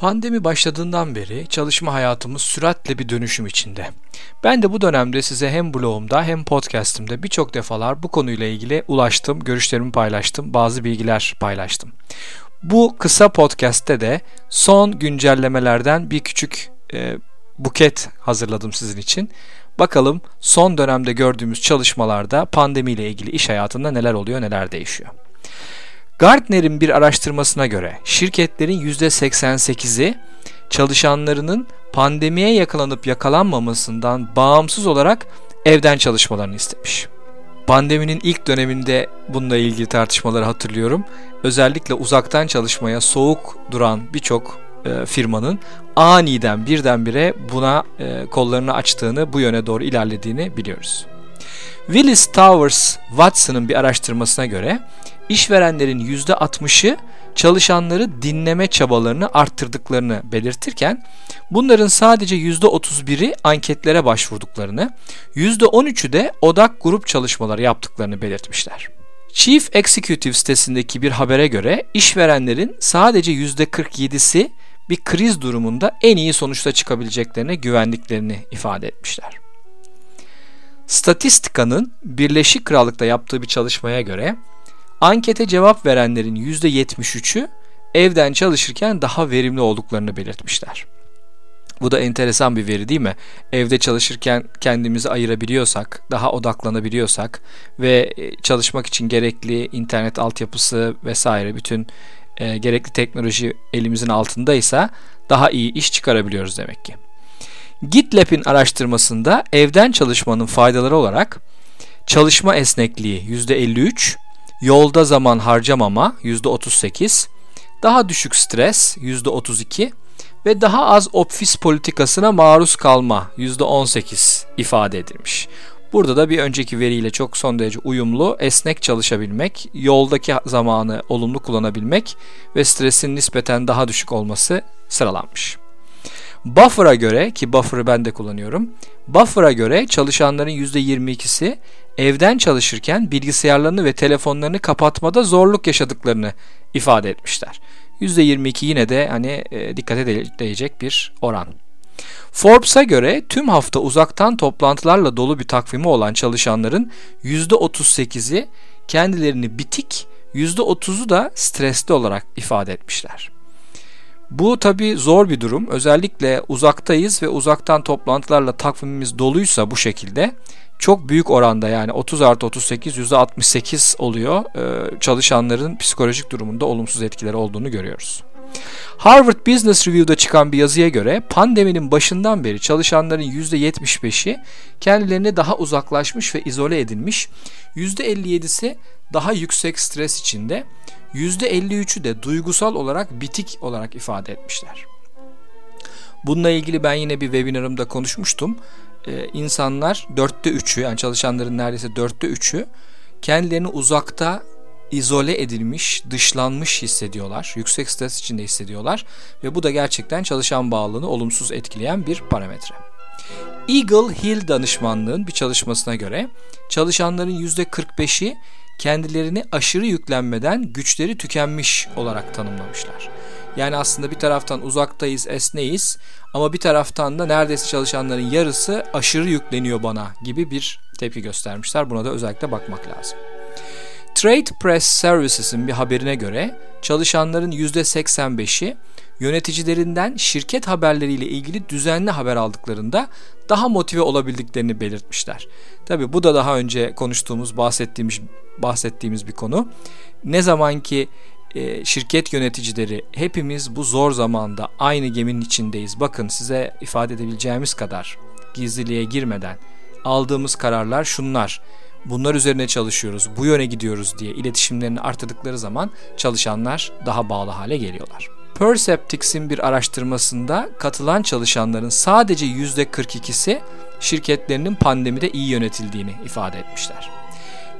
Pandemi başladığından beri çalışma hayatımız süratle bir dönüşüm içinde. Ben de bu dönemde size hem blogumda hem podcastımda birçok defalar bu konuyla ilgili ulaştım, görüşlerimi paylaştım, bazı bilgiler paylaştım. Bu kısa podcast'te de son güncellemelerden bir küçük e, buket hazırladım sizin için. Bakalım son dönemde gördüğümüz çalışmalarda pandemiyle ilgili iş hayatında neler oluyor, neler değişiyor. Gartner'in bir araştırmasına göre şirketlerin %88'i çalışanlarının pandemiye yakalanıp yakalanmamasından bağımsız olarak evden çalışmalarını istemiş. Pandeminin ilk döneminde bununla ilgili tartışmaları hatırlıyorum. Özellikle uzaktan çalışmaya soğuk duran birçok e, firmanın aniden birdenbire buna e, kollarını açtığını, bu yöne doğru ilerlediğini biliyoruz. Willis Towers Watson'ın bir araştırmasına göre işverenlerin %60'ı çalışanları dinleme çabalarını arttırdıklarını belirtirken bunların sadece %31'i anketlere başvurduklarını, %13'ü de odak grup çalışmaları yaptıklarını belirtmişler. Chief Executive sitesindeki bir habere göre işverenlerin sadece %47'si bir kriz durumunda en iyi sonuçta çıkabileceklerine güvendiklerini ifade etmişler. Statistika'nın Birleşik Krallık'ta yaptığı bir çalışmaya göre ankete cevap verenlerin %73'ü evden çalışırken daha verimli olduklarını belirtmişler. Bu da enteresan bir veri değil mi? Evde çalışırken kendimizi ayırabiliyorsak, daha odaklanabiliyorsak ve e, çalışmak için gerekli internet altyapısı vesaire bütün e, gerekli teknoloji elimizin altındaysa daha iyi iş çıkarabiliyoruz demek ki. GitLab'in araştırmasında evden çalışmanın faydaları olarak çalışma esnekliği %53, yolda zaman harcamama %38, daha düşük stres %32 ve daha az ofis politikasına maruz kalma %18 ifade edilmiş. Burada da bir önceki veriyle çok son derece uyumlu, esnek çalışabilmek, yoldaki zamanı olumlu kullanabilmek ve stresin nispeten daha düşük olması sıralanmış. Buffer'a göre ki Buffer'ı ben de kullanıyorum. Buffer'a göre çalışanların %22'si evden çalışırken bilgisayarlarını ve telefonlarını kapatmada zorluk yaşadıklarını ifade etmişler. %22 yine de hani e, dikkat edilecek bir oran. Forbes'a göre tüm hafta uzaktan toplantılarla dolu bir takvimi olan çalışanların %38'i kendilerini bitik, %30'u da stresli olarak ifade etmişler. Bu tabi zor bir durum. Özellikle uzaktayız ve uzaktan toplantılarla takvimimiz doluysa bu şekilde çok büyük oranda yani 30 artı 38 yüzde 68 oluyor. Ee, çalışanların psikolojik durumunda olumsuz etkileri olduğunu görüyoruz. Harvard Business Review'da çıkan bir yazıya göre pandeminin başından beri çalışanların %75'i kendilerini daha uzaklaşmış ve izole edilmiş, %57'si daha yüksek stres içinde, %53'ü de duygusal olarak bitik olarak ifade etmişler. Bununla ilgili ben yine bir webinarımda konuşmuştum. Ee, insanlar dörtte üçü yani çalışanların neredeyse dörtte üçü kendilerini uzakta izole edilmiş, dışlanmış hissediyorlar. Yüksek stres içinde hissediyorlar ve bu da gerçekten çalışan bağlılığını olumsuz etkileyen bir parametre. Eagle Hill danışmanlığın bir çalışmasına göre çalışanların %45'i kendilerini aşırı yüklenmeden güçleri tükenmiş olarak tanımlamışlar. Yani aslında bir taraftan uzaktayız, esneyiz ama bir taraftan da neredeyse çalışanların yarısı aşırı yükleniyor bana gibi bir tepki göstermişler. Buna da özellikle bakmak lazım. Trade Press Services'in bir haberine göre çalışanların %85'i yöneticilerinden şirket haberleriyle ilgili düzenli haber aldıklarında daha motive olabildiklerini belirtmişler. Tabi bu da daha önce konuştuğumuz, bahsettiğimiz bahsettiğimiz bir konu. Ne zaman ki e, şirket yöneticileri hepimiz bu zor zamanda aynı geminin içindeyiz. Bakın size ifade edebileceğimiz kadar gizliliğe girmeden aldığımız kararlar şunlar bunlar üzerine çalışıyoruz, bu yöne gidiyoruz diye iletişimlerini artırdıkları zaman çalışanlar daha bağlı hale geliyorlar. Perceptics'in bir araştırmasında katılan çalışanların sadece %42'si şirketlerinin pandemide iyi yönetildiğini ifade etmişler.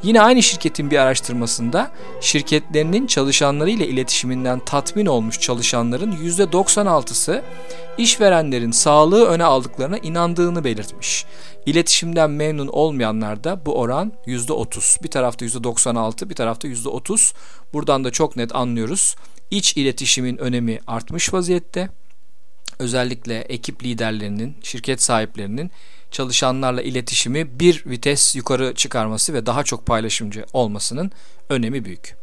Yine aynı şirketin bir araştırmasında şirketlerinin çalışanlarıyla iletişiminden tatmin olmuş çalışanların %96'sı işverenlerin sağlığı öne aldıklarına inandığını belirtmiş. İletişimden memnun olmayanlar da bu oran %30. Bir tarafta %96, bir tarafta %30. Buradan da çok net anlıyoruz. İç iletişimin önemi artmış vaziyette. Özellikle ekip liderlerinin, şirket sahiplerinin çalışanlarla iletişimi bir vites yukarı çıkarması ve daha çok paylaşımcı olmasının önemi büyük.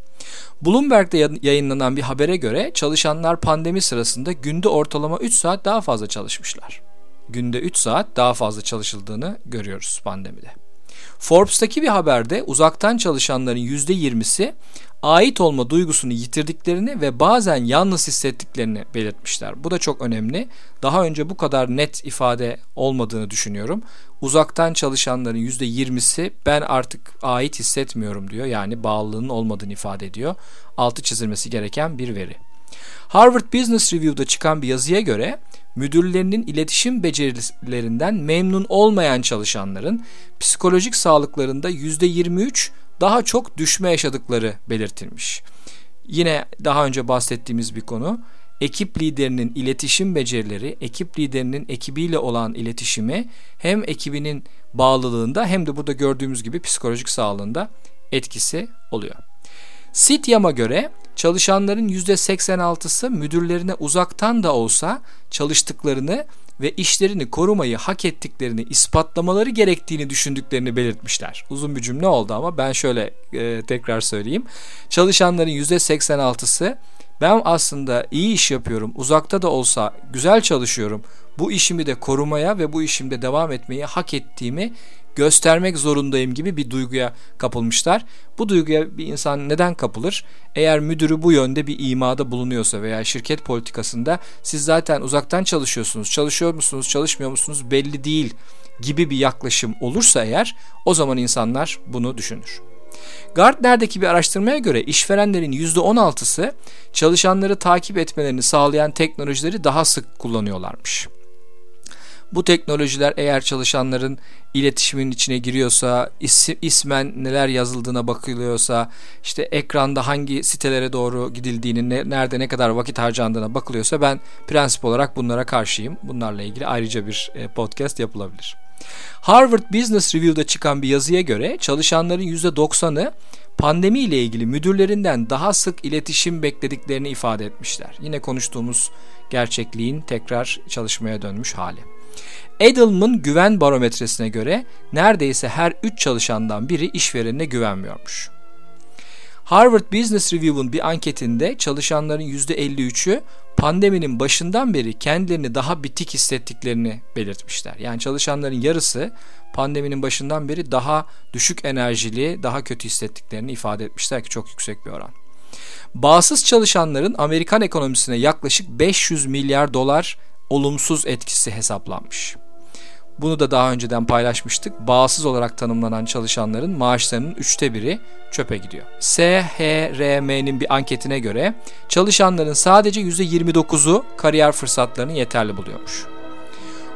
Bloomberg'de yayınlanan bir habere göre çalışanlar pandemi sırasında günde ortalama 3 saat daha fazla çalışmışlar. Günde 3 saat daha fazla çalışıldığını görüyoruz pandemide. Forbes'taki bir haberde uzaktan çalışanların %20'si ait olma duygusunu yitirdiklerini ve bazen yalnız hissettiklerini belirtmişler. Bu da çok önemli. Daha önce bu kadar net ifade olmadığını düşünüyorum. Uzaktan çalışanların %20'si ben artık ait hissetmiyorum diyor. Yani bağlılığının olmadığını ifade ediyor. Altı çizilmesi gereken bir veri. Harvard Business Review'da çıkan bir yazıya göre müdürlerinin iletişim becerilerinden memnun olmayan çalışanların psikolojik sağlıklarında %23 daha çok düşme yaşadıkları belirtilmiş. Yine daha önce bahsettiğimiz bir konu. Ekip liderinin iletişim becerileri, ekip liderinin ekibiyle olan iletişimi hem ekibinin bağlılığında hem de burada gördüğümüz gibi psikolojik sağlığında etkisi oluyor. Sityam'a göre çalışanların %86'sı müdürlerine uzaktan da olsa çalıştıklarını ve işlerini korumayı hak ettiklerini ispatlamaları gerektiğini düşündüklerini belirtmişler. Uzun bir cümle oldu ama ben şöyle e, tekrar söyleyeyim. Çalışanların %86'sı ben aslında iyi iş yapıyorum, uzakta da olsa güzel çalışıyorum. Bu işimi de korumaya ve bu işimde devam etmeyi hak ettiğimi göstermek zorundayım gibi bir duyguya kapılmışlar. Bu duyguya bir insan neden kapılır? Eğer müdürü bu yönde bir imada bulunuyorsa veya şirket politikasında siz zaten uzaktan çalışıyorsunuz, çalışıyor musunuz, çalışmıyor musunuz belli değil gibi bir yaklaşım olursa eğer o zaman insanlar bunu düşünür. Gartner'deki bir araştırmaya göre işverenlerin %16'sı çalışanları takip etmelerini sağlayan teknolojileri daha sık kullanıyorlarmış. Bu teknolojiler eğer çalışanların iletişimin içine giriyorsa, is, ismen neler yazıldığına bakılıyorsa, işte ekranda hangi sitelere doğru gidildiğini, ne, nerede ne kadar vakit harcandığına bakılıyorsa ben prensip olarak bunlara karşıyım. Bunlarla ilgili ayrıca bir e, podcast yapılabilir. Harvard Business Review'da çıkan bir yazıya göre çalışanların %90'ı pandemi ile ilgili müdürlerinden daha sık iletişim beklediklerini ifade etmişler. Yine konuştuğumuz gerçekliğin tekrar çalışmaya dönmüş hali. Edelman güven barometresine göre neredeyse her 3 çalışandan biri işverenine güvenmiyormuş. Harvard Business Review'un bir anketinde çalışanların %53'ü pandeminin başından beri kendilerini daha bitik hissettiklerini belirtmişler. Yani çalışanların yarısı pandeminin başından beri daha düşük enerjili, daha kötü hissettiklerini ifade etmişler ki çok yüksek bir oran. Bağımsız çalışanların Amerikan ekonomisine yaklaşık 500 milyar dolar olumsuz etkisi hesaplanmış. Bunu da daha önceden paylaşmıştık. Bağımsız olarak tanımlanan çalışanların maaşlarının üçte biri çöpe gidiyor. SHRM'nin bir anketine göre çalışanların sadece %29'u kariyer fırsatlarını yeterli buluyormuş.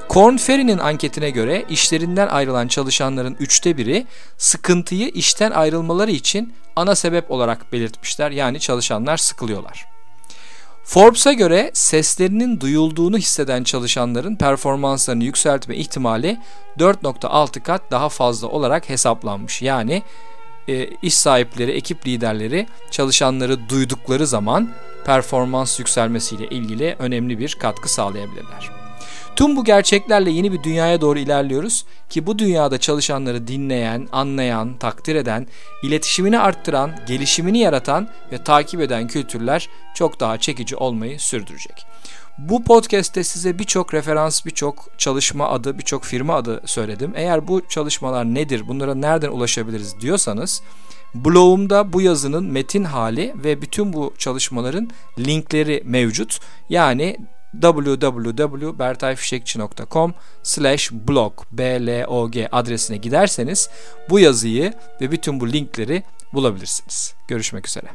Korn Ferry'nin anketine göre işlerinden ayrılan çalışanların üçte biri sıkıntıyı işten ayrılmaları için ana sebep olarak belirtmişler. Yani çalışanlar sıkılıyorlar. Forbes'a göre seslerinin duyulduğunu hisseden çalışanların performanslarını yükseltme ihtimali 4.6 kat daha fazla olarak hesaplanmış. Yani e, iş sahipleri, ekip liderleri çalışanları duydukları zaman performans yükselmesiyle ilgili önemli bir katkı sağlayabilirler. Tüm bu gerçeklerle yeni bir dünyaya doğru ilerliyoruz ki bu dünyada çalışanları dinleyen, anlayan, takdir eden, iletişimini arttıran, gelişimini yaratan ve takip eden kültürler çok daha çekici olmayı sürdürecek. Bu podcast'te size birçok referans, birçok çalışma adı, birçok firma adı söyledim. Eğer bu çalışmalar nedir, bunlara nereden ulaşabiliriz diyorsanız blogumda bu yazının metin hali ve bütün bu çalışmaların linkleri mevcut. Yani www.bertayfişekçi.com slash blog blog adresine giderseniz bu yazıyı ve bütün bu linkleri bulabilirsiniz. Görüşmek üzere.